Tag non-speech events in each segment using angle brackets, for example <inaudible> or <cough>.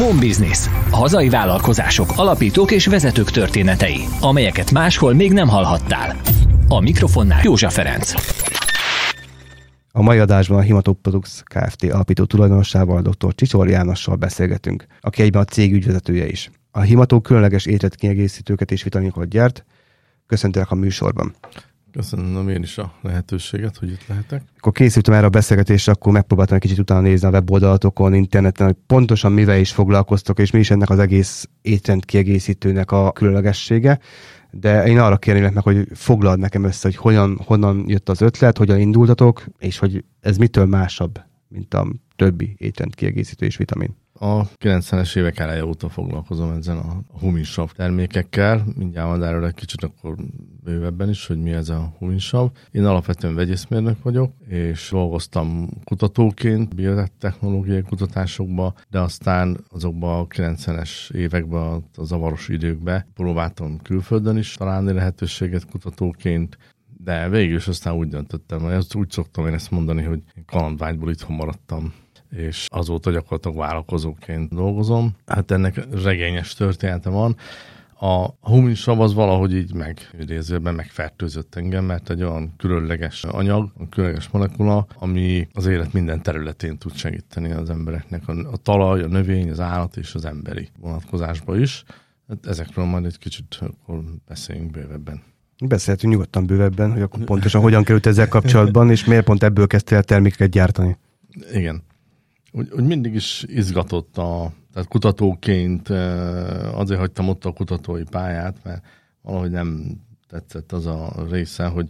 Home Business. Hazai vállalkozások, alapítók és vezetők történetei, amelyeket máshol még nem hallhattál. A mikrofonnál József Ferenc. A mai adásban a Himatop Products Kft. alapító tulajdonosával, dr. Csicsor Jánossal beszélgetünk, aki egyben a cég ügyvezetője is. A Himató különleges étletkiegészítőket és vitaminokat gyárt. Köszöntelek a műsorban. Köszönöm én is a lehetőséget, hogy itt lehetek. Akkor készültem erre a beszélgetésre, akkor megpróbáltam egy kicsit utána nézni a weboldalatokon, interneten, hogy pontosan mivel is foglalkoztok, és mi is ennek az egész étrend kiegészítőnek a különlegessége. De én arra kérnélek meg, hogy foglald nekem össze, hogy hogyan, honnan jött az ötlet, hogyan indultatok, és hogy ez mitől másabb, mint a többi étrend kiegészítő és vitamin. A 90-es évek eleje óta foglalkozom ezen a huminsav termékekkel. Mindjárt majd erről egy kicsit akkor bővebben is, hogy mi ez a huminsav. Én alapvetően vegyészmérnök vagyok, és dolgoztam kutatóként biotechnológiai kutatásokba, de aztán azokban a 90-es években, a zavaros időkben próbáltam külföldön is találni lehetőséget kutatóként, de végül is aztán úgy döntöttem, hogy úgy szoktam én ezt mondani, hogy kalandvágyból itthon maradtam és azóta gyakorlatilag vállalkozóként dolgozom. Hát ennek regényes története van. A huminsav az valahogy így meg, idézőben megfertőzött engem, mert egy olyan különleges anyag, különleges molekula, ami az élet minden területén tud segíteni az embereknek. A, a talaj, a növény, az állat és az emberi vonatkozásba is. Hát ezekről majd egy kicsit akkor beszéljünk bővebben. Beszélhetünk nyugodtan bővebben, hogy akkor pontosan hogyan került ezzel kapcsolatban, és miért pont ebből kezdtél el termékeket gyártani. Igen úgy, úgy mindig is izgatott a, tehát kutatóként azért hagytam ott a kutatói pályát, mert valahogy nem tetszett az a része, hogy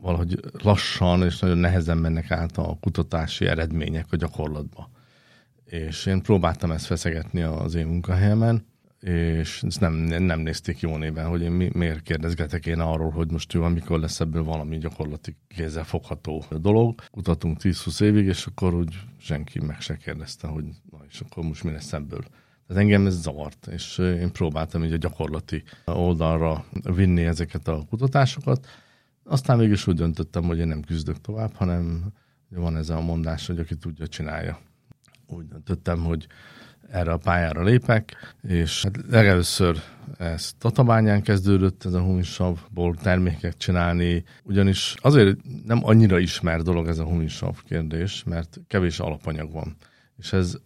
valahogy lassan és nagyon nehezen mennek át a kutatási eredmények a gyakorlatba. És én próbáltam ezt feszegetni az én munkahelyemen, és ezt nem, nem nézték jó néven, hogy én mi, miért kérdezgetek én arról, hogy most jó, amikor lesz ebből valami gyakorlati kézzel fogható dolog. Kutatunk 10-20 évig, és akkor úgy senki meg se kérdezte, hogy na és akkor most mi lesz ebből. Tehát engem ez zavart, és én próbáltam így a gyakorlati oldalra vinni ezeket a kutatásokat. Aztán mégis úgy döntöttem, hogy én nem küzdök tovább, hanem van ez a mondás, hogy aki tudja, csinálja. Úgy döntöttem, hogy erre a pályára lépek, és hát legelőször ez Tatabányán kezdődött, ez a humisavból termékek csinálni, ugyanis azért nem annyira ismer dolog ez a humisav kérdés, mert kevés alapanyag van. És ez,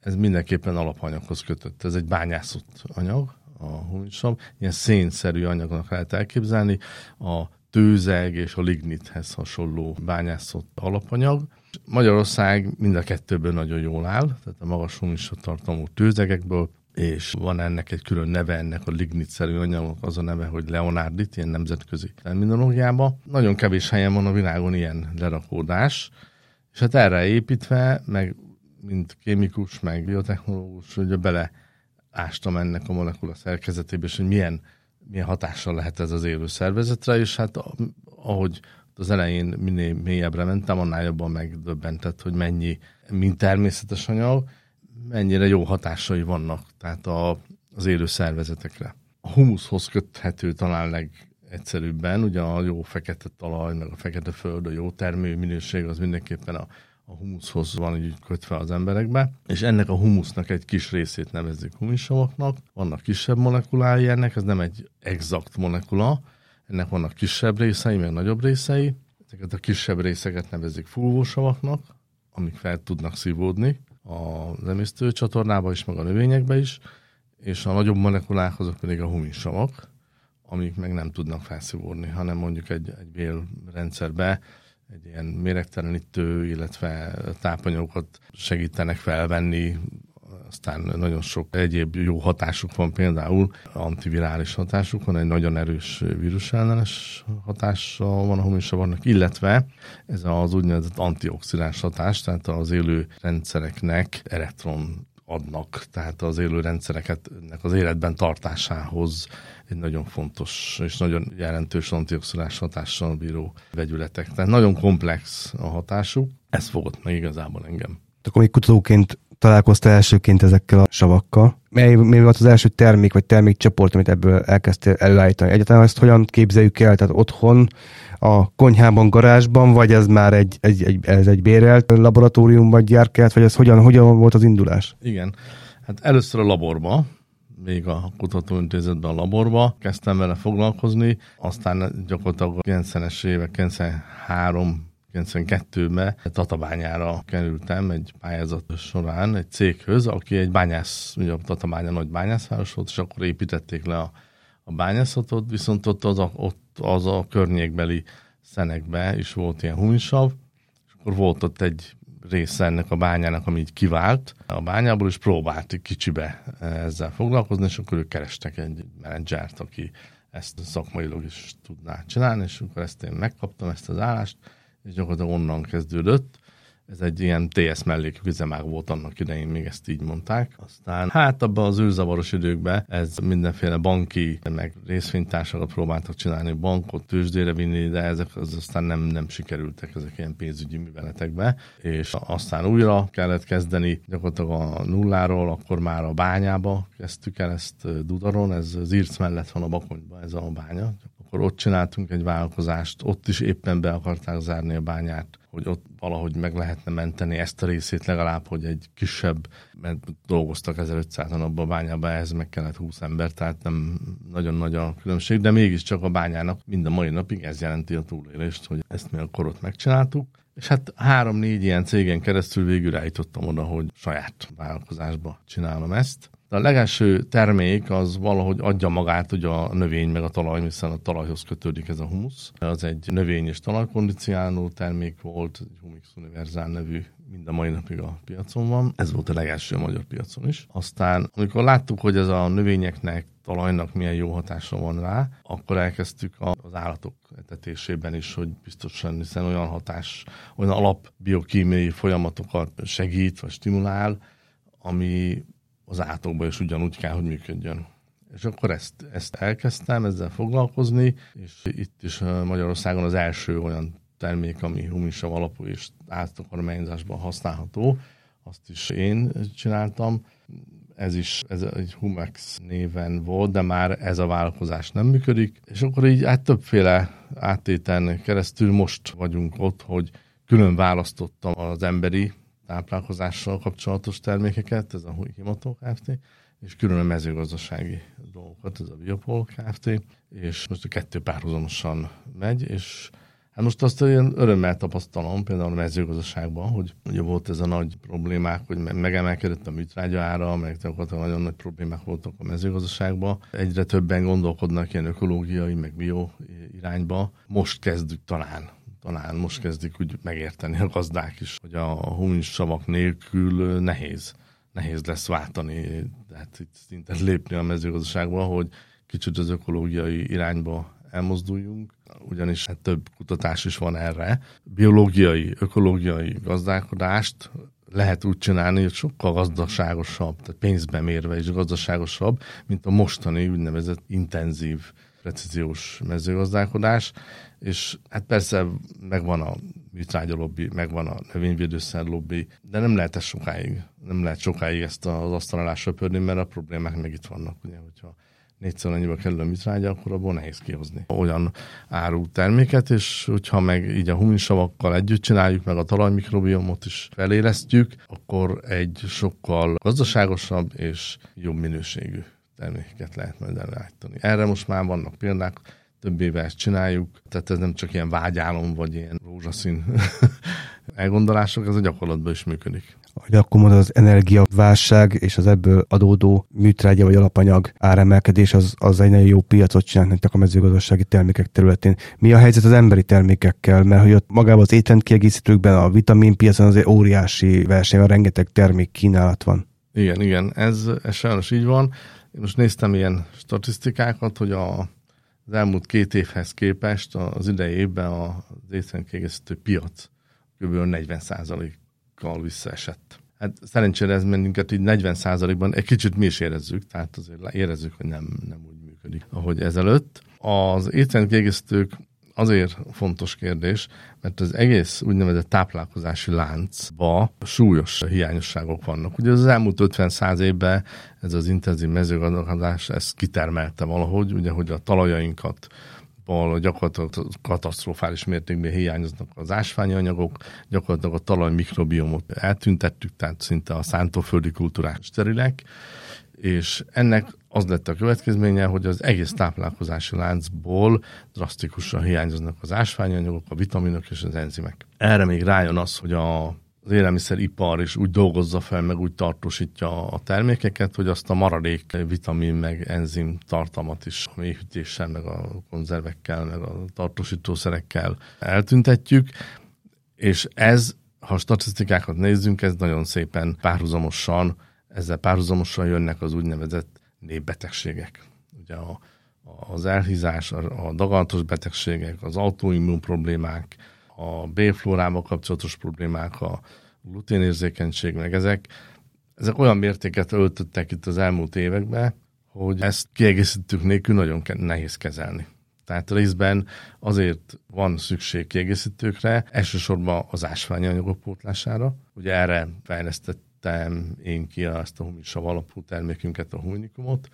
ez mindenképpen alapanyaghoz kötött. Ez egy bányászott anyag, a humisav, ilyen szénszerű anyagnak lehet elképzelni, a tőzeg és a lignithez hasonló bányászott alapanyag, Magyarország mind a kettőből nagyon jól áll, tehát a magas tartalmú tőzegekből, és van ennek egy külön neve, ennek a lignitszerű anyagnak az a neve, hogy Leonardit, ilyen nemzetközi terminológiában. Nagyon kevés helyen van a világon ilyen lerakódás, és hát erre építve, meg mint kémikus, meg biotechnológus, hogy bele ástam ennek a molekula szerkezetébe, és hogy milyen, milyen hatással lehet ez az élő szervezetre, és hát ahogy az elején minél mélyebbre mentem, annál jobban megdöbbentett, hogy mennyi, mint természetes anyag, mennyire jó hatásai vannak, tehát a, az élő szervezetekre. A humuszhoz köthető talán legegyszerűbben, ugye a jó fekete talaj, meg a fekete föld, a jó termő minőség az mindenképpen a, a humuszhoz van így kötve az emberekbe, és ennek a humusznak egy kis részét nevezzük humisavaknak. Vannak kisebb molekulái ennek, ez nem egy exakt molekula, ennek vannak kisebb részei, meg nagyobb részei. Ezeket a kisebb részeket nevezik fúvósavaknak, amik fel tudnak szívódni a emésztő csatornába is, meg a növényekbe is, és a nagyobb molekulákhoz azok pedig a huminsavak, amik meg nem tudnak felszívódni, hanem mondjuk egy, egy bélrendszerbe egy ilyen méregtelenítő, illetve tápanyagokat segítenek felvenni aztán nagyon sok egyéb jó hatásuk van, például antivirális hatásuk van, egy nagyon erős vírusellenes hatása van a humisavarnak, illetve ez az úgynevezett antioxidáns hatás, tehát az élő rendszereknek elektron adnak, tehát az élő rendszereket az életben tartásához egy nagyon fontos és nagyon jelentős antioxidáns hatással bíró vegyületek. Tehát nagyon komplex a hatásuk, ez fogott meg igazából engem. Akkor még kutatóként találkoztál elsőként ezekkel a savakkal? Mely, mely volt az első termék vagy termékcsoport, amit ebből elkezdtél előállítani? Egyáltalán ezt hogyan képzeljük el? Tehát otthon, a konyhában, garázsban, vagy ez már egy, egy, egy, ez egy bérelt laboratórium, vagy gyárkert, vagy ez hogyan, hogyan volt az indulás? Igen. Hát először a laborba, még a kutatóintézetben a laborba kezdtem vele foglalkozni, aztán gyakorlatilag a 90-es évek, 93 92-ben Tatabányára kerültem egy pályázat során egy céghöz, aki egy bányász, ugye a Tatabánya nagy bányászváros volt, és akkor építették le a, a bányászatot, viszont ott az a, ott az a környékbeli szenekbe is volt ilyen humisav, és akkor volt ott egy része ennek a bányának, ami így kivált a bányából, és próbált kicsibe ezzel foglalkozni, és akkor ők kerestek egy menedzsert, aki ezt szakmailag is tudná csinálni, és akkor ezt én megkaptam, ezt az állást, és gyakorlatilag onnan kezdődött. Ez egy ilyen TS mellékű üzemák volt annak idején, még ezt így mondták. Aztán hát abban az űrzavaros időkben ez mindenféle banki, meg részvénytársakat próbáltak csinálni, bankot tőzsdére vinni, de ezek az aztán nem, nem sikerültek ezek ilyen pénzügyi műveletekbe, és aztán újra kellett kezdeni gyakorlatilag a nulláról, akkor már a bányába kezdtük el ezt Dudaron, ez az Irc mellett van a Bakonyban ez a bánya, akkor ott csináltunk egy vállalkozást, ott is éppen be akarták zárni a bányát, hogy ott valahogy meg lehetne menteni ezt a részét legalább, hogy egy kisebb, mert dolgoztak 1500-an abban a bányában, ehhez meg kellett 20 ember, tehát nem nagyon nagy a különbség, de mégiscsak a bányának mind a mai napig ez jelenti a túlélést, hogy ezt mi akkor ott megcsináltuk. És hát három-négy ilyen cégen keresztül végül rájtottam oda, hogy saját vállalkozásba csinálom ezt. De a legelső termék az valahogy adja magát hogy a növény meg a talaj, hiszen a talajhoz kötődik ez a humusz. Az egy növény és talajkondicionáló termék volt, egy Humix Universal nevű, mind a mai napig a piacon van. Ez volt a legelső a magyar piacon is. Aztán, amikor láttuk, hogy ez a növényeknek, talajnak milyen jó hatása van rá, akkor elkezdtük az állatok etetésében is, hogy biztosan, hiszen olyan hatás, olyan alap biokémiai folyamatokat segít, vagy stimulál, ami az átokban is ugyanúgy kell, hogy működjön. És akkor ezt, ezt elkezdtem ezzel foglalkozni, és itt is Magyarországon az első olyan termék, ami humisav alapú és áttakarmányzásban használható, azt is én csináltam. Ez is ez egy Humex néven volt, de már ez a vállalkozás nem működik. És akkor így hát többféle áttéten keresztül most vagyunk ott, hogy külön választottam az emberi táplálkozással kapcsolatos termékeket, ez a Himató Kft., és külön a mezőgazdasági dolgokat, ez a Biopol Kft., és most a kettő párhuzamosan megy, és Hát most azt olyan örömmel tapasztalom, például a mezőgazdaságban, hogy ugye volt ez a nagy problémák, hogy megemelkedett a műtrágya ára, meg nagyon nagy problémák voltak a mezőgazdaságban. Egyre többen gondolkodnak ilyen ökológiai, meg bio irányba. Most kezdjük talán talán most kezdik úgy megérteni a gazdák is, hogy a humus savak nélkül nehéz, nehéz lesz váltani, tehát itt szinte lépni a mezőgazdaságba, hogy kicsit az ökológiai irányba elmozduljunk, ugyanis hát több kutatás is van erre. Biológiai, ökológiai gazdálkodást lehet úgy csinálni, hogy sokkal gazdaságosabb, tehát pénzbe mérve is gazdaságosabb, mint a mostani úgynevezett intenzív precíziós mezőgazdálkodás, és hát persze megvan a műtrágya lobby, megvan a növényvédőszer lobby, de nem lehet ez sokáig, nem lehet sokáig ezt az asztal alá söpörni, mert a problémák meg itt vannak, ugye, hogyha négyszer annyiba kerül a műtrágya, akkor abból nehéz kihozni olyan áru terméket, és hogyha meg így a huminsavakkal együtt csináljuk, meg a talajmikrobiomot is felélesztjük, akkor egy sokkal gazdaságosabb és jobb minőségű termékeket lehet majd előállítani. Erre most már vannak példák, több éve ezt csináljuk, tehát ez nem csak ilyen vágyálom, vagy ilyen rózsaszín <laughs> elgondolások, ez a gyakorlatban is működik. Hogy akkor mondod, az energiaválság és az ebből adódó műtrágya vagy alapanyag áremelkedés az, az egy nagyon jó piacot csinált nektek a mezőgazdasági termékek területén. Mi a helyzet az emberi termékekkel? Mert hogy ott magában az étrendkiegészítőkben, a vitaminpiacon azért óriási verseny van, rengeteg termék kínálat van. Igen, igen, ez, ez sajnos így van. Én most néztem ilyen statisztikákat, hogy a, az elmúlt két évhez képest az idei évben az étrendkiegészítő piac kb. 40%-kal visszaesett. Hát szerencsére ez bennünket így 40%-ban egy kicsit mi is érezzük, tehát azért érezzük, hogy nem, nem úgy működik, ahogy ezelőtt. Az étrendkiegészítők azért fontos kérdés, mert az egész úgynevezett táplálkozási láncba súlyos hiányosságok vannak. Ugye az elmúlt 50-100 évben ez az intenzív mezőgazdálkodás ezt kitermelte valahogy, ugye, hogy a talajainkat ipar gyakorlatilag katasztrofális mértékben hiányoznak az ásványi anyagok, gyakorlatilag a talaj mikrobiomot eltüntettük, tehát szinte a szántóföldi kultúrák sterilek, és ennek az lett a következménye, hogy az egész táplálkozási láncból drasztikusan hiányoznak az ásványanyagok, a vitaminok és az enzimek. Erre még rájön az, hogy a az élelmiszeripar is úgy dolgozza fel, meg úgy tartósítja a termékeket, hogy azt a maradék vitamin meg enzim tartalmat is a mélyhűtéssel, meg a konzervekkel, meg a tartósítószerekkel eltüntetjük, és ez, ha statisztikákat nézzünk, ez nagyon szépen párhuzamosan, ezzel párhuzamosan jönnek az úgynevezett népbetegségek. Ugye a, az elhízás, a, a daganatos betegségek, az autoimmun problémák, a B-flórával kapcsolatos problémák, a gluténérzékenység, meg ezek, ezek olyan mértéket öltöttek itt az elmúlt években, hogy ezt kiegészítők nélkül nagyon nehéz kezelni. Tehát részben azért van szükség kiegészítőkre, elsősorban az ásványi anyagok pótlására. Ugye erre fejlesztettem én ki azt a humisav alapú termékünket, a huminikumot,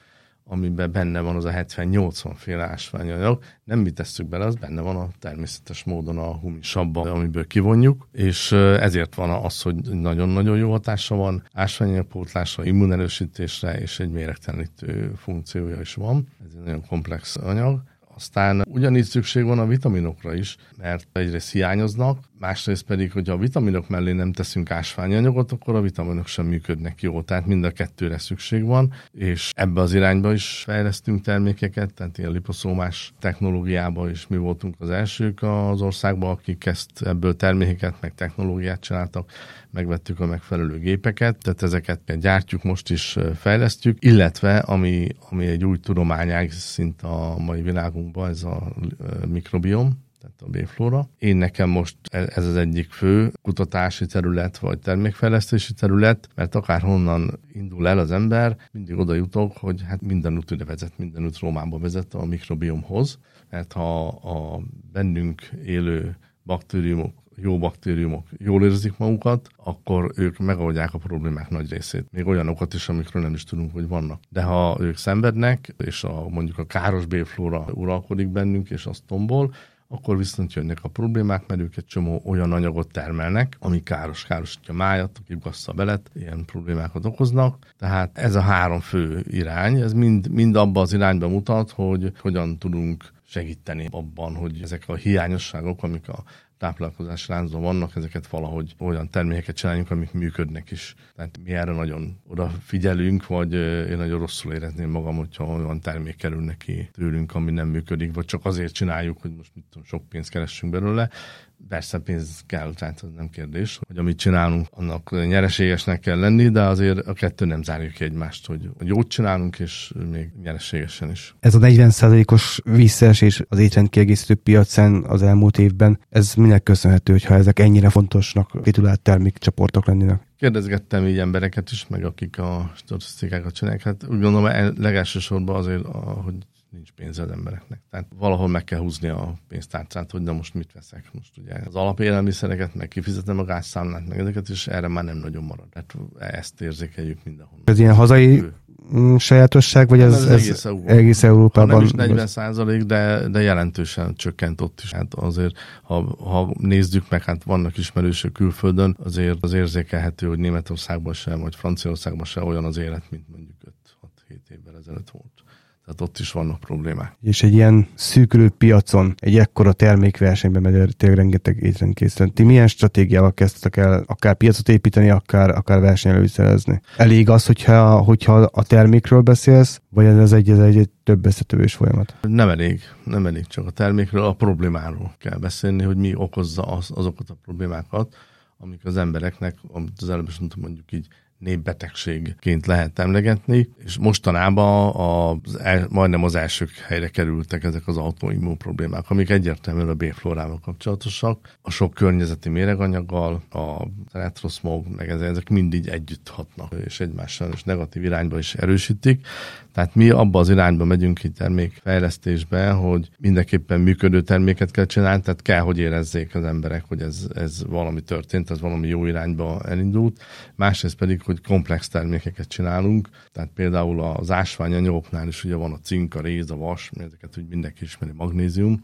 amiben benne van az a 70-80 féle ásványanyag, nem mi tesszük bele, az benne van a természetes módon a humisabban, amiből kivonjuk, és ezért van az, hogy nagyon-nagyon jó hatása van, ásványanyagpótlásra, immunerősítésre, és egy méregtelenítő funkciója is van. Ez egy nagyon komplex anyag. Aztán ugyanígy szükség van a vitaminokra is, mert egyrészt hiányoznak, másrészt pedig, hogy a vitaminok mellé nem teszünk ásványanyagot, akkor a vitaminok sem működnek jó. Tehát mind a kettőre szükség van, és ebbe az irányba is fejlesztünk termékeket, tehát ilyen liposzómás technológiába is mi voltunk az elsők az országban, akik ezt ebből termékeket, meg technológiát csináltak, megvettük a megfelelő gépeket, tehát ezeket gyártjuk, most is fejlesztjük, illetve ami, ami egy új tudományág szint a mai világunkban, ez a mikrobiom, tehát a B-flóra. Én nekem most e, ez az egyik fő kutatási terület, vagy termékfejlesztési terület, mert akár honnan indul el az ember, mindig oda jutok, hogy hát minden út ide vezet, minden út Rómába vezet a mikrobiomhoz, mert ha a bennünk élő baktériumok jó baktériumok jól érzik magukat, akkor ők megoldják a problémák nagy részét. Még olyanokat is, amikről nem is tudunk, hogy vannak. De ha ők szenvednek, és a, mondjuk a káros B-flóra uralkodik bennünk, és azt tombol, akkor viszont jönnek a problémák, mert ők egy csomó olyan anyagot termelnek, ami káros, károsítja a májat, kigassza a belet, ilyen problémákat okoznak. Tehát ez a három fő irány, ez mind, mind abba az irányba mutat, hogy hogyan tudunk segíteni abban, hogy ezek a hiányosságok, amik a táplálkozás láncban vannak, ezeket valahogy olyan termékeket csináljunk, amik működnek is. Tehát mi erre nagyon odafigyelünk, vagy én nagyon rosszul érezném magam, hogyha olyan termék kerül neki tőlünk, ami nem működik, vagy csak azért csináljuk, hogy most mit tudom, sok pénzt keressünk belőle. Persze pénz kell, tehát nem kérdés, hogy amit csinálunk, annak nyereségesnek kell lenni, de azért a kettő nem zárjuk ki egymást, hogy jót csinálunk, és még nyereségesen is. Ez a 40%-os visszaesés az étrendkiegészítő piacán az elmúlt évben, ez minek köszönhető, hogyha ezek ennyire fontosnak titulált termékcsoportok lennének? Kérdezgettem így embereket is, meg akik a statisztikákat csinálják. Hát úgy gondolom, legelsősorban azért, hogy nincs pénze az embereknek. Tehát valahol meg kell húzni a pénztárcát, hogy de most mit veszek. Most ugye az alapélelmiszereket, meg kifizetem a gázszámlát, meg ezeket, és erre már nem nagyon marad. Tehát ezt érzékeljük mindenhol. Ez ilyen hazai. Mm, sajátosság, vagy ez, ez, ez egész, Európa. egész Európában? Ha nem is 40 százalék, de, de jelentősen csökkent ott is. Hát azért, ha, ha nézzük meg, hát vannak ismerősök külföldön, azért az érzékelhető, hogy Németországban sem, vagy Franciaországban sem olyan az élet, mint mondjuk 5-6-7 évvel ezelőtt volt. Tehát ott is vannak problémák. És egy ilyen szűkülő piacon, egy ekkora termékversenyben, mert tényleg rengeteg étrendkészítőn. Ti milyen stratégiával kezdtek el akár piacot építeni, akár, akár versenyelőszerezni? Elég az, hogyha, hogyha a termékről beszélsz, vagy ez egy, ez egy, egy több összetövés folyamat? Nem elég, nem elég csak a termékről, a problémáról kell beszélni, hogy mi okozza az, azokat a problémákat, amik az embereknek, amit az előbb is mondtam, mondjuk így népbetegségként lehet emlegetni, és mostanában az el, majdnem az elsők helyre kerültek ezek az autoimmun problémák, amik egyértelműen a B-flórával kapcsolatosak. A sok környezeti méreganyaggal, a retroszmog, meg ezek mindig együtt hatnak, és egymással és negatív irányba is erősítik. Tehát mi abba az irányba megyünk itt termékfejlesztésbe, hogy mindenképpen működő terméket kell csinálni, tehát kell, hogy érezzék az emberek, hogy ez, ez valami történt, ez valami jó irányba elindult. Másrészt pedig, hogy komplex termékeket csinálunk, tehát például az ásványanyagoknál is ugye van a cink, a réz, a vas, ezeket úgy mindenki ismeri, magnézium.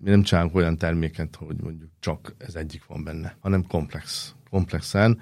Mi nem csinálunk olyan terméket, hogy mondjuk csak ez egyik van benne, hanem komplex, komplexen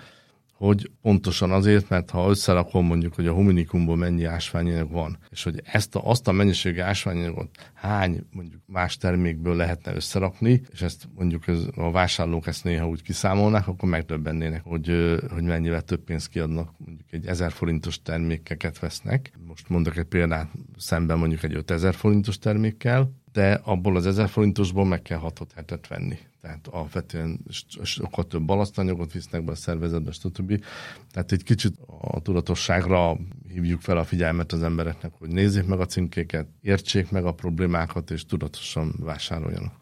hogy pontosan azért, mert ha összerakom mondjuk, hogy a hominikumból mennyi ásványanyag van, és hogy ezt a, azt a mennyiségű ásványanyagot hány mondjuk más termékből lehetne összerakni, és ezt mondjuk ez, a vásárlók ezt néha úgy kiszámolnák, akkor megdöbbennének, hogy, hogy mennyivel több pénzt kiadnak, mondjuk egy 1000 forintos termékeket vesznek. Most mondok egy példát szemben mondjuk egy 5000 forintos termékkel, de abból az 1000 forintosból meg kell 6 hetet venni tehát alapvetően sokkal több balasztanyagot visznek be a szervezetbe, stb. Tehát egy kicsit a tudatosságra hívjuk fel a figyelmet az embereknek, hogy nézzék meg a címkéket, értsék meg a problémákat, és tudatosan vásároljanak.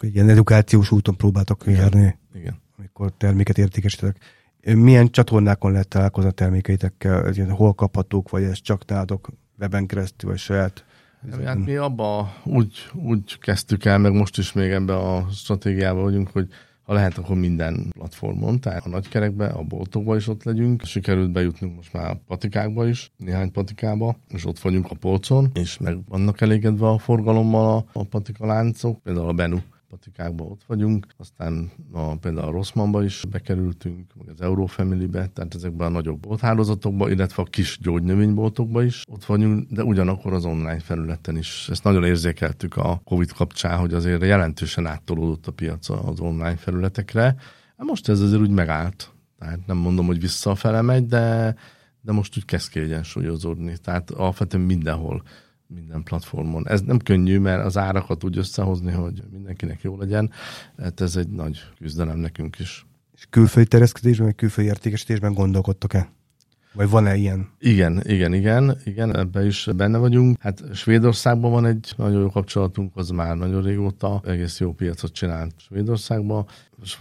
Ilyen edukációs úton próbáltak járni, Igen. amikor terméket értékesítetek. Milyen csatornákon lehet találkozni a termékeitekkel? Hol kaphatók, vagy ez csak nálatok weben keresztül, vagy saját Hát mi abba úgy, úgy kezdtük el, meg most is még ebbe a stratégiába vagyunk, hogy ha lehet, akkor minden platformon, tehát a nagykerekbe, a boltokba is ott legyünk. Sikerült bejutnunk most már a patikákba is, néhány patikába, és ott vagyunk a polcon, és meg vannak elégedve a forgalommal a, a patika láncok, például a Benu patikákban ott vagyunk, aztán a, például a Rosszmanba is bekerültünk, meg az Eurofamily-be, tehát ezekben a nagyobb bolthálózatokba, illetve a kis gyógynövényboltokba is ott vagyunk, de ugyanakkor az online felületen is. Ezt nagyon érzékeltük a Covid kapcsán, hogy azért jelentősen áttolódott a piac az online felületekre. Most ez azért úgy megállt. Tehát nem mondom, hogy visszafele megy, de, de most úgy kezd kiegyensúlyozódni. Tehát alapvetően mindenhol minden platformon. Ez nem könnyű, mert az árakat úgy összehozni, hogy mindenkinek jó legyen. Hát ez egy nagy küzdelem nekünk is. És külföldi terjeszkedésben, vagy külföldi értékesítésben gondolkodtok-e? Vagy van-e ilyen? Igen, igen, igen, igen, ebben is benne vagyunk. Hát Svédországban van egy nagyon jó kapcsolatunk, az már nagyon régóta egész jó piacot csinált Svédországban.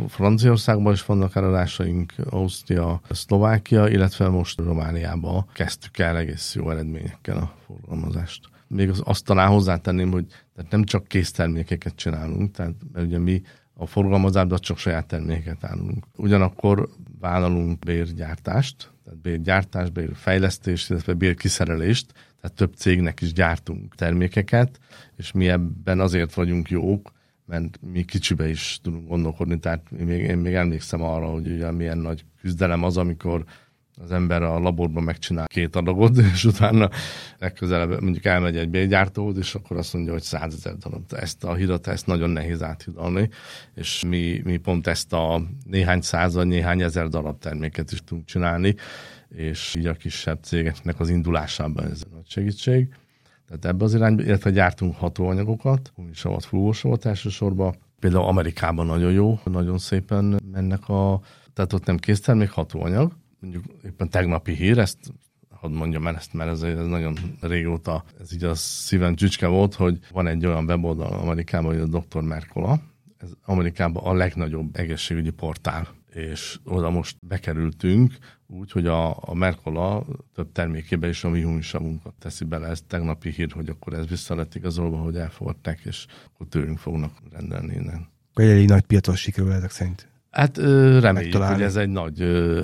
Franciaországban is vannak eladásaink, Ausztria, Szlovákia, illetve most Romániában kezdtük el egész jó eredményekkel a forgalmazást még azt talán hozzátenném, hogy tehát nem csak késztermékeket csinálunk, tehát mert ugye mi a forgalmazásban csak saját termékeket állunk. Ugyanakkor vállalunk bérgyártást, tehát bérgyártás, bérfejlesztést, illetve bérkiszerelést, tehát több cégnek is gyártunk termékeket, és mi ebben azért vagyunk jók, mert mi kicsibe is tudunk gondolkodni, tehát még, én még emlékszem arra, hogy ugye milyen nagy küzdelem az, amikor az ember a laborban megcsinál két adagot, és utána legközelebb mondjuk elmegy egy bégyártóhoz, és akkor azt mondja, hogy százezer darab. Ezt a hidat, ezt nagyon nehéz áthidalni, és mi, mi pont ezt a néhány század, néhány ezer darab terméket is tudunk csinálni, és így a kisebb cégeknek az indulásában ez nagy segítség. Tehát ebbe az irányba, illetve gyártunk hatóanyagokat, humisavat, fúvósavat elsősorban. Például Amerikában nagyon jó, nagyon szépen mennek a, tehát ott nem késztermék, hatóanyag, mondjuk éppen tegnapi hír, ezt hadd mondjam el ezt, mert ez, ez nagyon régóta, ez így a szívem csücske volt, hogy van egy olyan weboldal Amerikában, hogy a Dr. Merkola, ez Amerikában a legnagyobb egészségügyi portál, és oda most bekerültünk, úgy, hogy a, a Merkola több termékébe is a mi humisavunkat teszi bele. Ez tegnapi hír, hogy akkor ez vissza lett igazolva, hogy elfogadták, és akkor tőlünk fognak rendelni innen. Egy nagy piacos sikerül ezek szerint. Hát reméljük, hogy ez egy nagy,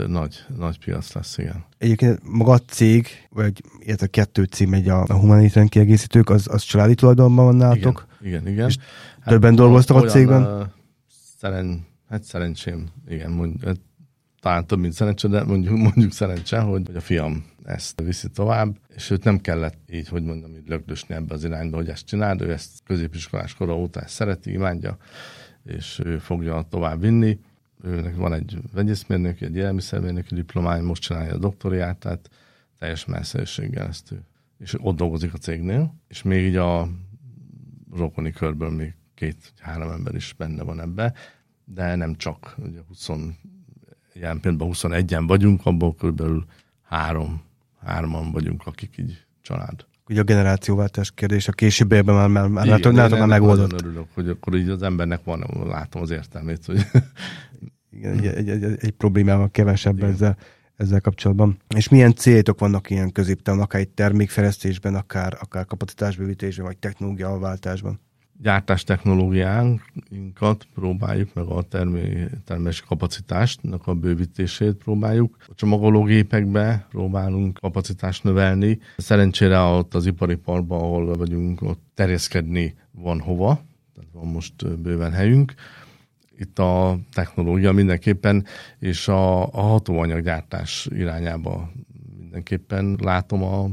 nagy, nagy piac lesz, igen. Egyébként maga a cég, vagy illetve kettő cím megy a, a humanitán kiegészítők, az, az családi tulajdonban van nálatok? Igen, igen. igen. hát többen dolgoztak a cégben? Uh, szeren, hát szerencsém, igen, mondjuk, hát talán több, mint szerencse, de mondjuk, <laughs> mondjuk szerencse, hogy, hogy a fiam ezt viszi tovább, és őt nem kellett így, hogy mondom, így lögdösni ebbe az irányba, hogy ezt csináld, ő ezt középiskolás kora óta szereti, imádja, és ő fogja tovább vinni őnek van egy vegyészmérnök, egy élelmiszermérnöki diplomája, most csinálja a doktoriát, tehát teljes messzőséggel ezt ő. És ott dolgozik a cégnél, és még így a rokoni körből még két-három ember is benne van ebbe, de nem csak, ugye 20, ilyen pillanatban 21-en vagyunk, abból körülbelül három, hárman vagyunk, akik így család. Ugye a generációváltás kérdés a későbbiekben már, már, már, Igen, már, már megoldott. Nagyon örülök, hogy akkor így az embernek van, látom az értelmét, hogy igen, egy, egy, egy, egy problémával kevesebb Igen. ezzel, ezzel kapcsolatban. És milyen céltok vannak ilyen középtávon, akár egy termékfejlesztésben, akár, akár kapacitásbővítésben, vagy technológiaváltásban? Gyártás technológiánkat próbáljuk, meg a termé, termelési kapacitástnak a bővítését próbáljuk. A csomagológépekbe próbálunk kapacitást növelni. Szerencsére ott az ipari parkban, ahol vagyunk, ott terjeszkedni van hova, tehát van most bőven helyünk itt a technológia mindenképpen, és a, a hatóanyaggyártás irányába mindenképpen látom a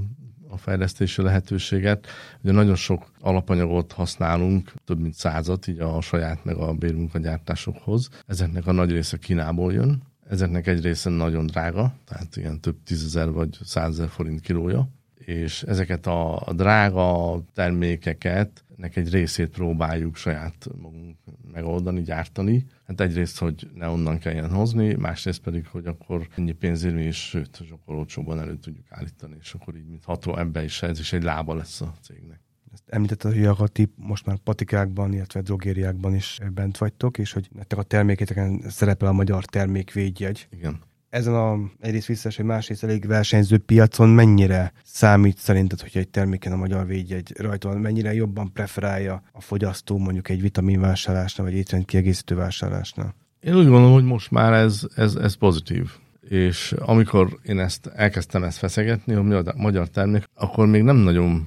fejlesztési lehetőséget. Ugye nagyon sok alapanyagot használunk, több mint százat, így a saját meg a bérmunkagyártásokhoz. Ezeknek a nagy része Kínából jön, ezeknek egy része nagyon drága, tehát ilyen több tízezer vagy százezer forint kilója, és ezeket a, a drága termékeket nek egy részét próbáljuk saját magunk megoldani, gyártani. Hát egyrészt, hogy ne onnan kelljen hozni, másrészt pedig, hogy akkor ennyi pénzért mi is, sőt, sokkal olcsóban elő tudjuk állítani, és akkor így, mint ható ebbe is, ez is egy lába lesz a cégnek. Ezt említette, hogy a ti most már patikákban, illetve drogériákban is bent vagytok, és hogy nektek a terméketeken szerepel a magyar termékvédjegy. Igen ezen a egyrészt visszas, hogy másrészt elég versenyző piacon mennyire számít szerinted, hogy egy terméken a magyar védjegy rajta van, mennyire jobban preferálja a fogyasztó mondjuk egy vitaminvásárlásnál, vagy étrendkiegészítő vásárlásnál? Én úgy gondolom, hogy most már ez, ez, ez pozitív. És amikor én ezt elkezdtem ezt feszegetni, hogy magyar termék, akkor még nem nagyon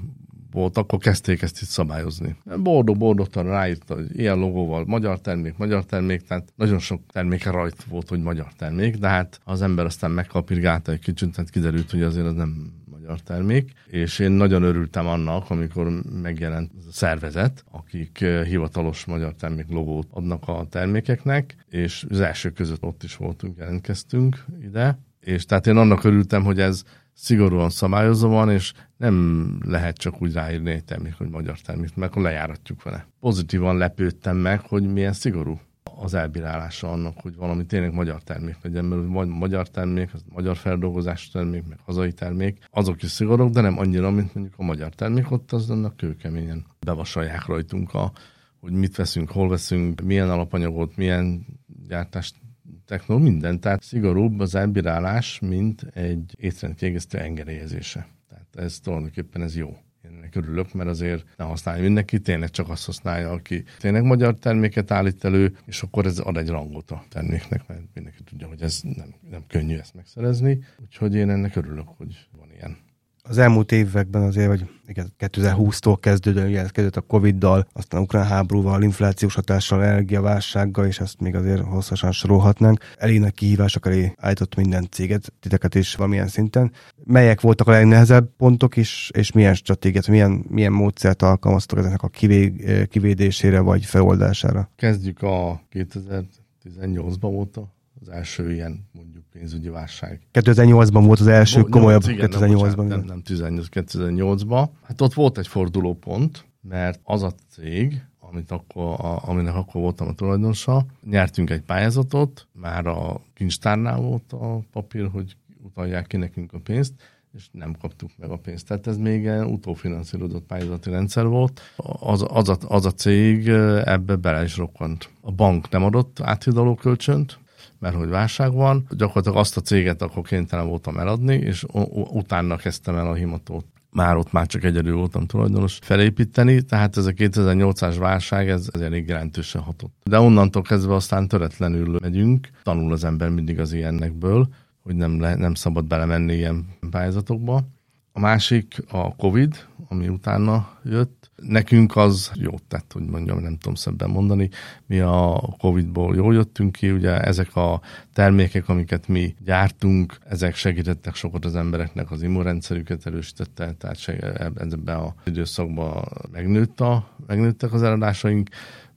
volt, akkor kezdték ezt itt szabályozni. Bordó, bordótan ráírta, hogy ilyen logóval magyar termék, magyar termék, tehát nagyon sok terméke rajt volt, hogy magyar termék, de hát az ember aztán megkapirgálta egy kicsit, tehát kiderült, hogy azért az nem magyar termék, és én nagyon örültem annak, amikor megjelent a szervezet, akik eh, hivatalos magyar termék logót adnak a termékeknek, és az első között ott is voltunk, jelentkeztünk ide, és tehát én annak örültem, hogy ez szigorúan szabályozva van, és nem lehet csak úgy ráírni egy termék, hogy magyar termék, mert akkor lejáratjuk vele. Pozitívan lepődtem meg, hogy milyen szigorú az elbírálása annak, hogy valami tényleg magyar termék legyen, mert magyar termék, az magyar feldolgozás termék, meg hazai termék, azok is szigorúak, de nem annyira, mint mondjuk a magyar termék, ott az annak kőkeményen bevasalják rajtunk a, hogy mit veszünk, hol veszünk, milyen alapanyagot, milyen gyártást technológia, minden. Tehát szigorúbb az elbírálás, mint egy étrendkiegészítő engedélyezése. Tehát ez tulajdonképpen ez jó. Én ennek örülök, mert azért ne használja mindenki, tényleg csak azt használja, aki tényleg magyar terméket állít elő, és akkor ez ad egy rangot a terméknek, mert mindenki tudja, hogy ez nem, nem könnyű ezt megszerezni. Úgyhogy én ennek örülök, hogy van ilyen az elmúlt években azért, vagy igen, 2020-tól kezdődően, ugye ez kezdődött a Covid-dal, aztán ukrán háborúval, inflációs hatással, energiaválsággal, és ezt még azért hosszasan sorolhatnánk. Elég nagy kihívások elé állított minden céget, titeket is valamilyen szinten. Melyek voltak a legnehezebb pontok is, és milyen stratégiát, milyen, milyen módszert alkalmaztok ezeknek a kivé, kivédésére vagy feloldására? Kezdjük a 2018-ban volt az első ilyen mondjuk pénzügyi válság. 2008-ban volt az első Bo, komolyabb, 2008-ban. Nem, nem 18, 2008-ban. Hát ott volt egy fordulópont, mert az a cég, amit akkor, a, aminek akkor voltam a tulajdonosa, nyertünk egy pályázatot, már a kincstárnál volt a papír, hogy utalják ki nekünk a pénzt, és nem kaptuk meg a pénzt. Tehát ez még utófinanszírozott pályázati rendszer volt. Az, az, a, az a cég ebbe bele is rokkant. A bank nem adott áthidaló kölcsönt, mert hogy válság van, gyakorlatilag azt a céget akkor kénytelen voltam eladni, és utána kezdtem el a himatót már ott már csak egyedül voltam tulajdonos felépíteni, tehát ez a 2008-as válság, ez, ez elég jelentősen hatott. De onnantól kezdve aztán töretlenül megyünk, tanul az ember mindig az ilyennekből, hogy nem, le, nem szabad belemenni ilyen pályázatokba. A másik a Covid, ami utána jött, Nekünk az jó tett, hogy mondjam, nem tudom szebben mondani. Mi a Covid-ból jól jöttünk ki, ugye ezek a termékek, amiket mi gyártunk, ezek segítettek sokat az embereknek, az immunrendszerüket erősítette, tehát ebben az időszakban megnőtt a, megnőttek az eladásaink,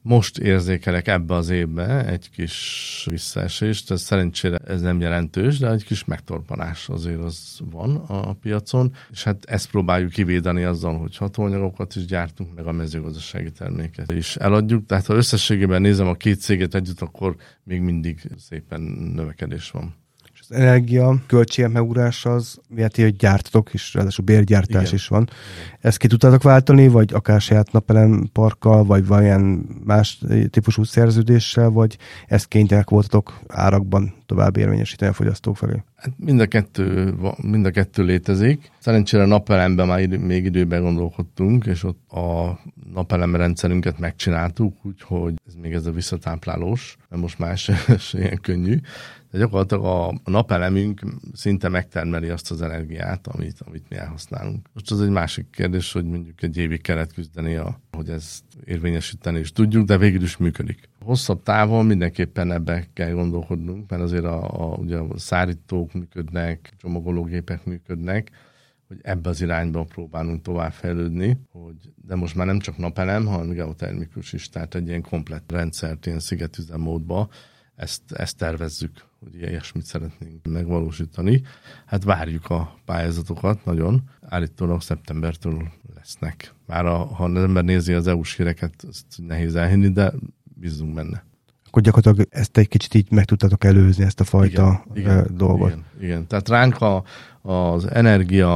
most érzékelek ebbe az évbe egy kis visszaesést, ez szerencsére ez nem jelentős, de egy kis megtorpanás azért az van a piacon, és hát ezt próbáljuk kivédeni azzal, hogy hatóanyagokat is gyártunk, meg a mezőgazdasági terméket is eladjuk, tehát ha összességében nézem a két céget együtt, akkor még mindig szépen növekedés van az energia költségek megugrása az miért hogy gyártatok is, ráadásul bérgyártás Igen. is van. Ezt ki tudtátok váltani, vagy akár saját napelem parkkal, vagy valamilyen más típusú szerződéssel, vagy ezt kénytelenek voltatok árakban tovább érvényesíteni a fogyasztók felé? Hát mind a kettő, mind a kettő létezik. Szerencsére napelemben már idő, még időben gondolkodtunk, és ott a napelem rendszerünket megcsináltuk, úgyhogy ez még ez a visszatáplálós, mert most más <laughs> ilyen könnyű. De gyakorlatilag a napelemünk szinte megtermeli azt az energiát, amit, amit mi elhasználunk. Most az egy másik kérdés, hogy mondjuk egy évig kellett küzdeni, a, hogy ezt érvényesíteni is tudjuk, de végül is működik. Hosszabb távon mindenképpen ebbe kell gondolkodnunk, mert azért a, a, ugye a szárítók működnek, csomagológépek működnek, hogy ebbe az irányba próbálunk továbbfejlődni, hogy, de most már nem csak napelem, hanem geotermikus is, tehát egy ilyen komplett rendszert, ilyen szigetüzemmódba, ezt, ezt tervezzük, hogy ilyesmit szeretnénk megvalósítani. Hát várjuk a pályázatokat nagyon. Állítólag szeptembertől lesznek. Már a, ha az ember nézi az EU-s híreket, ezt nehéz elhinni, de bízunk benne. Akkor gyakorlatilag ezt egy kicsit így meg tudtatok előzni, ezt a fajta igen, igen, dolgot. Igen, igen. Tehát ránk a, az energia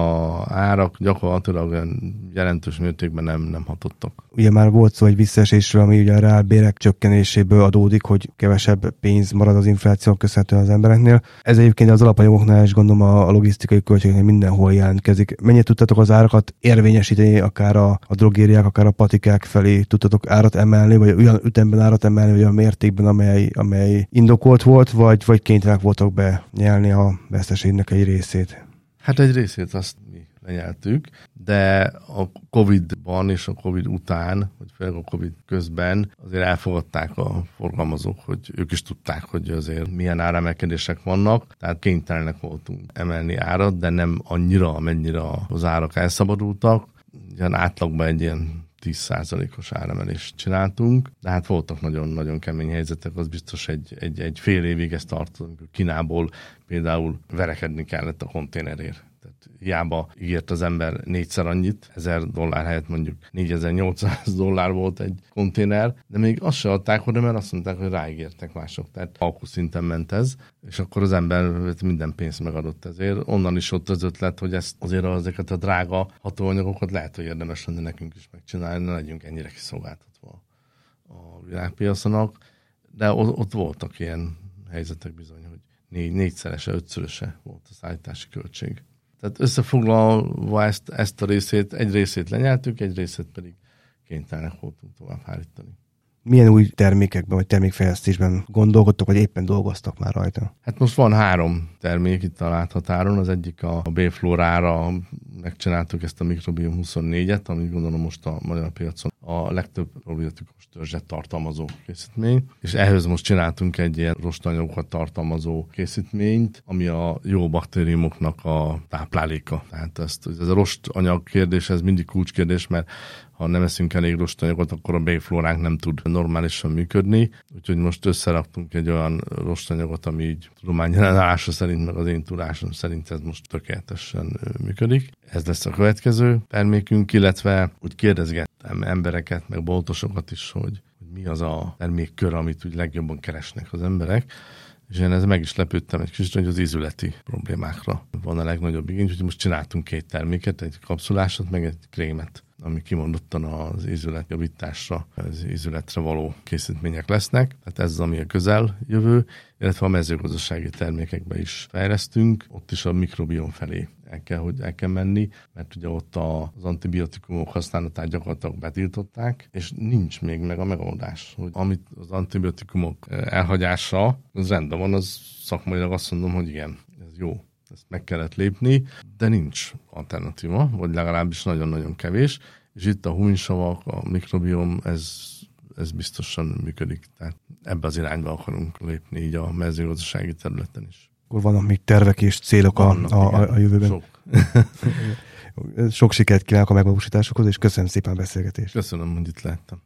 árak gyakorlatilag jelentős mértékben nem, nem hatottak. Ugye már volt szó egy visszaesésről, ami ugye a reálbérek csökkenéséből adódik, hogy kevesebb pénz marad az infláció köszönhetően az embereknél. Ez egyébként az alapanyagoknál is gondolom a logisztikai költségeknél mindenhol jelentkezik. Mennyit tudtatok az árakat érvényesíteni, akár a, a drogériák, akár a patikák felé tudtatok árat emelni, vagy olyan ütemben árat emelni, vagy olyan mértékben, amely, amely indokolt volt, vagy, vagy kénytelenek voltak be nyelni a veszteségnek egy részét? Hát egy részét azt mi lenyeltük, de a Covid-ban és a Covid után, vagy főleg a Covid közben azért elfogadták a forgalmazók, hogy ők is tudták, hogy azért milyen áremelkedések vannak, tehát kénytelenek voltunk emelni árat, de nem annyira, amennyire az árak elszabadultak. Ilyen átlagban egy ilyen 10%-os áremelést csináltunk, de hát voltak nagyon-nagyon kemény helyzetek, az biztos egy, egy, egy fél évig ezt tartott, Kínából például verekedni kellett a konténerért hiába ígért az ember négyszer annyit, 1000 dollár helyett mondjuk 4800 dollár volt egy konténer, de még azt se adták oda, mert azt mondták, hogy ráígértek mások. Tehát alkú szinten ment ez, és akkor az ember minden pénzt megadott ezért. Onnan is ott az ötlet, hogy ezt azért ezeket a drága hatóanyagokat lehet, hogy érdemes lenne nekünk is megcsinálni, ne legyünk ennyire kiszolgáltatva a világpiaconak. De ott voltak ilyen helyzetek bizony, hogy négy, négyszerese, ötszöröse volt a szállítási költség. Tehát összefoglalva ezt, ezt a részét, egy részét lenyeltük, egy részét pedig kénytelenek voltunk tovább hárítani. Milyen új termékekben vagy termékfejlesztésben gondolkodtok, vagy éppen dolgoztak már rajta? Hát most van három termék itt a láthatáron. Az egyik a B-florára megcsináltuk ezt a Microbiom 24-et, amit gondolom most a magyar piacon a legtöbb probiotikus törzset tartalmazó készítmény, és ehhez most csináltunk egy ilyen rostanyagokat tartalmazó készítményt, ami a jó baktériumoknak a tápláléka. Tehát ezt, ez a rost anyag kérdés, ez mindig kulcskérdés, mert ha nem eszünk elég rostanyagot, akkor a béflóránk nem tud normálisan működni. Úgyhogy most összeraktunk egy olyan rostanyagot, ami így tudományjelenálása szerint, meg az én tudásom szerint ez most tökéletesen működik. Ez lesz a következő termékünk, illetve úgy kérdezgettem embereket, meg boltosokat is, hogy, hogy mi az a termékkör, amit úgy legjobban keresnek az emberek. És én ez meg is lepődtem egy kicsit, hogy az ízületi problémákra van a legnagyobb igény, úgyhogy most csináltunk két terméket, egy kapszulásot, meg egy krémet ami kimondottan az ízületjavításra, az ízületre való készítmények lesznek. Tehát ez az, ami a közel jövő, illetve a mezőgazdasági termékekbe is fejlesztünk, ott is a mikrobiom felé el kell, hogy el kell menni, mert ugye ott az antibiotikumok használatát gyakorlatilag betiltották, és nincs még meg a megoldás, hogy amit az antibiotikumok elhagyása, az rendben van, az szakmailag azt mondom, hogy igen, ez jó ezt meg kellett lépni, de nincs alternatíva, vagy legalábbis nagyon-nagyon kevés, és itt a huminsavak, a mikrobiom, ez, ez biztosan működik. Tehát ebbe az irányba akarunk lépni így a mezőgazdasági területen is. Akkor vannak még tervek és célok vannak, a, a, a jövőben? Sok. <laughs> Sok sikert kívánok a megvalósításokhoz, és köszönöm szépen a beszélgetést. Köszönöm, hogy itt lehettem.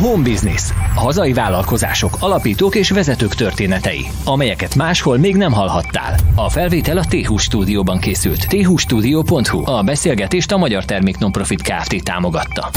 Home Business. Hazai vállalkozások, alapítók és vezetők történetei, amelyeket máshol még nem hallhattál. A felvétel a t stúdióban készült. thstudio.hu. A beszélgetést a Magyar Termék Nonprofit Kft. támogatta.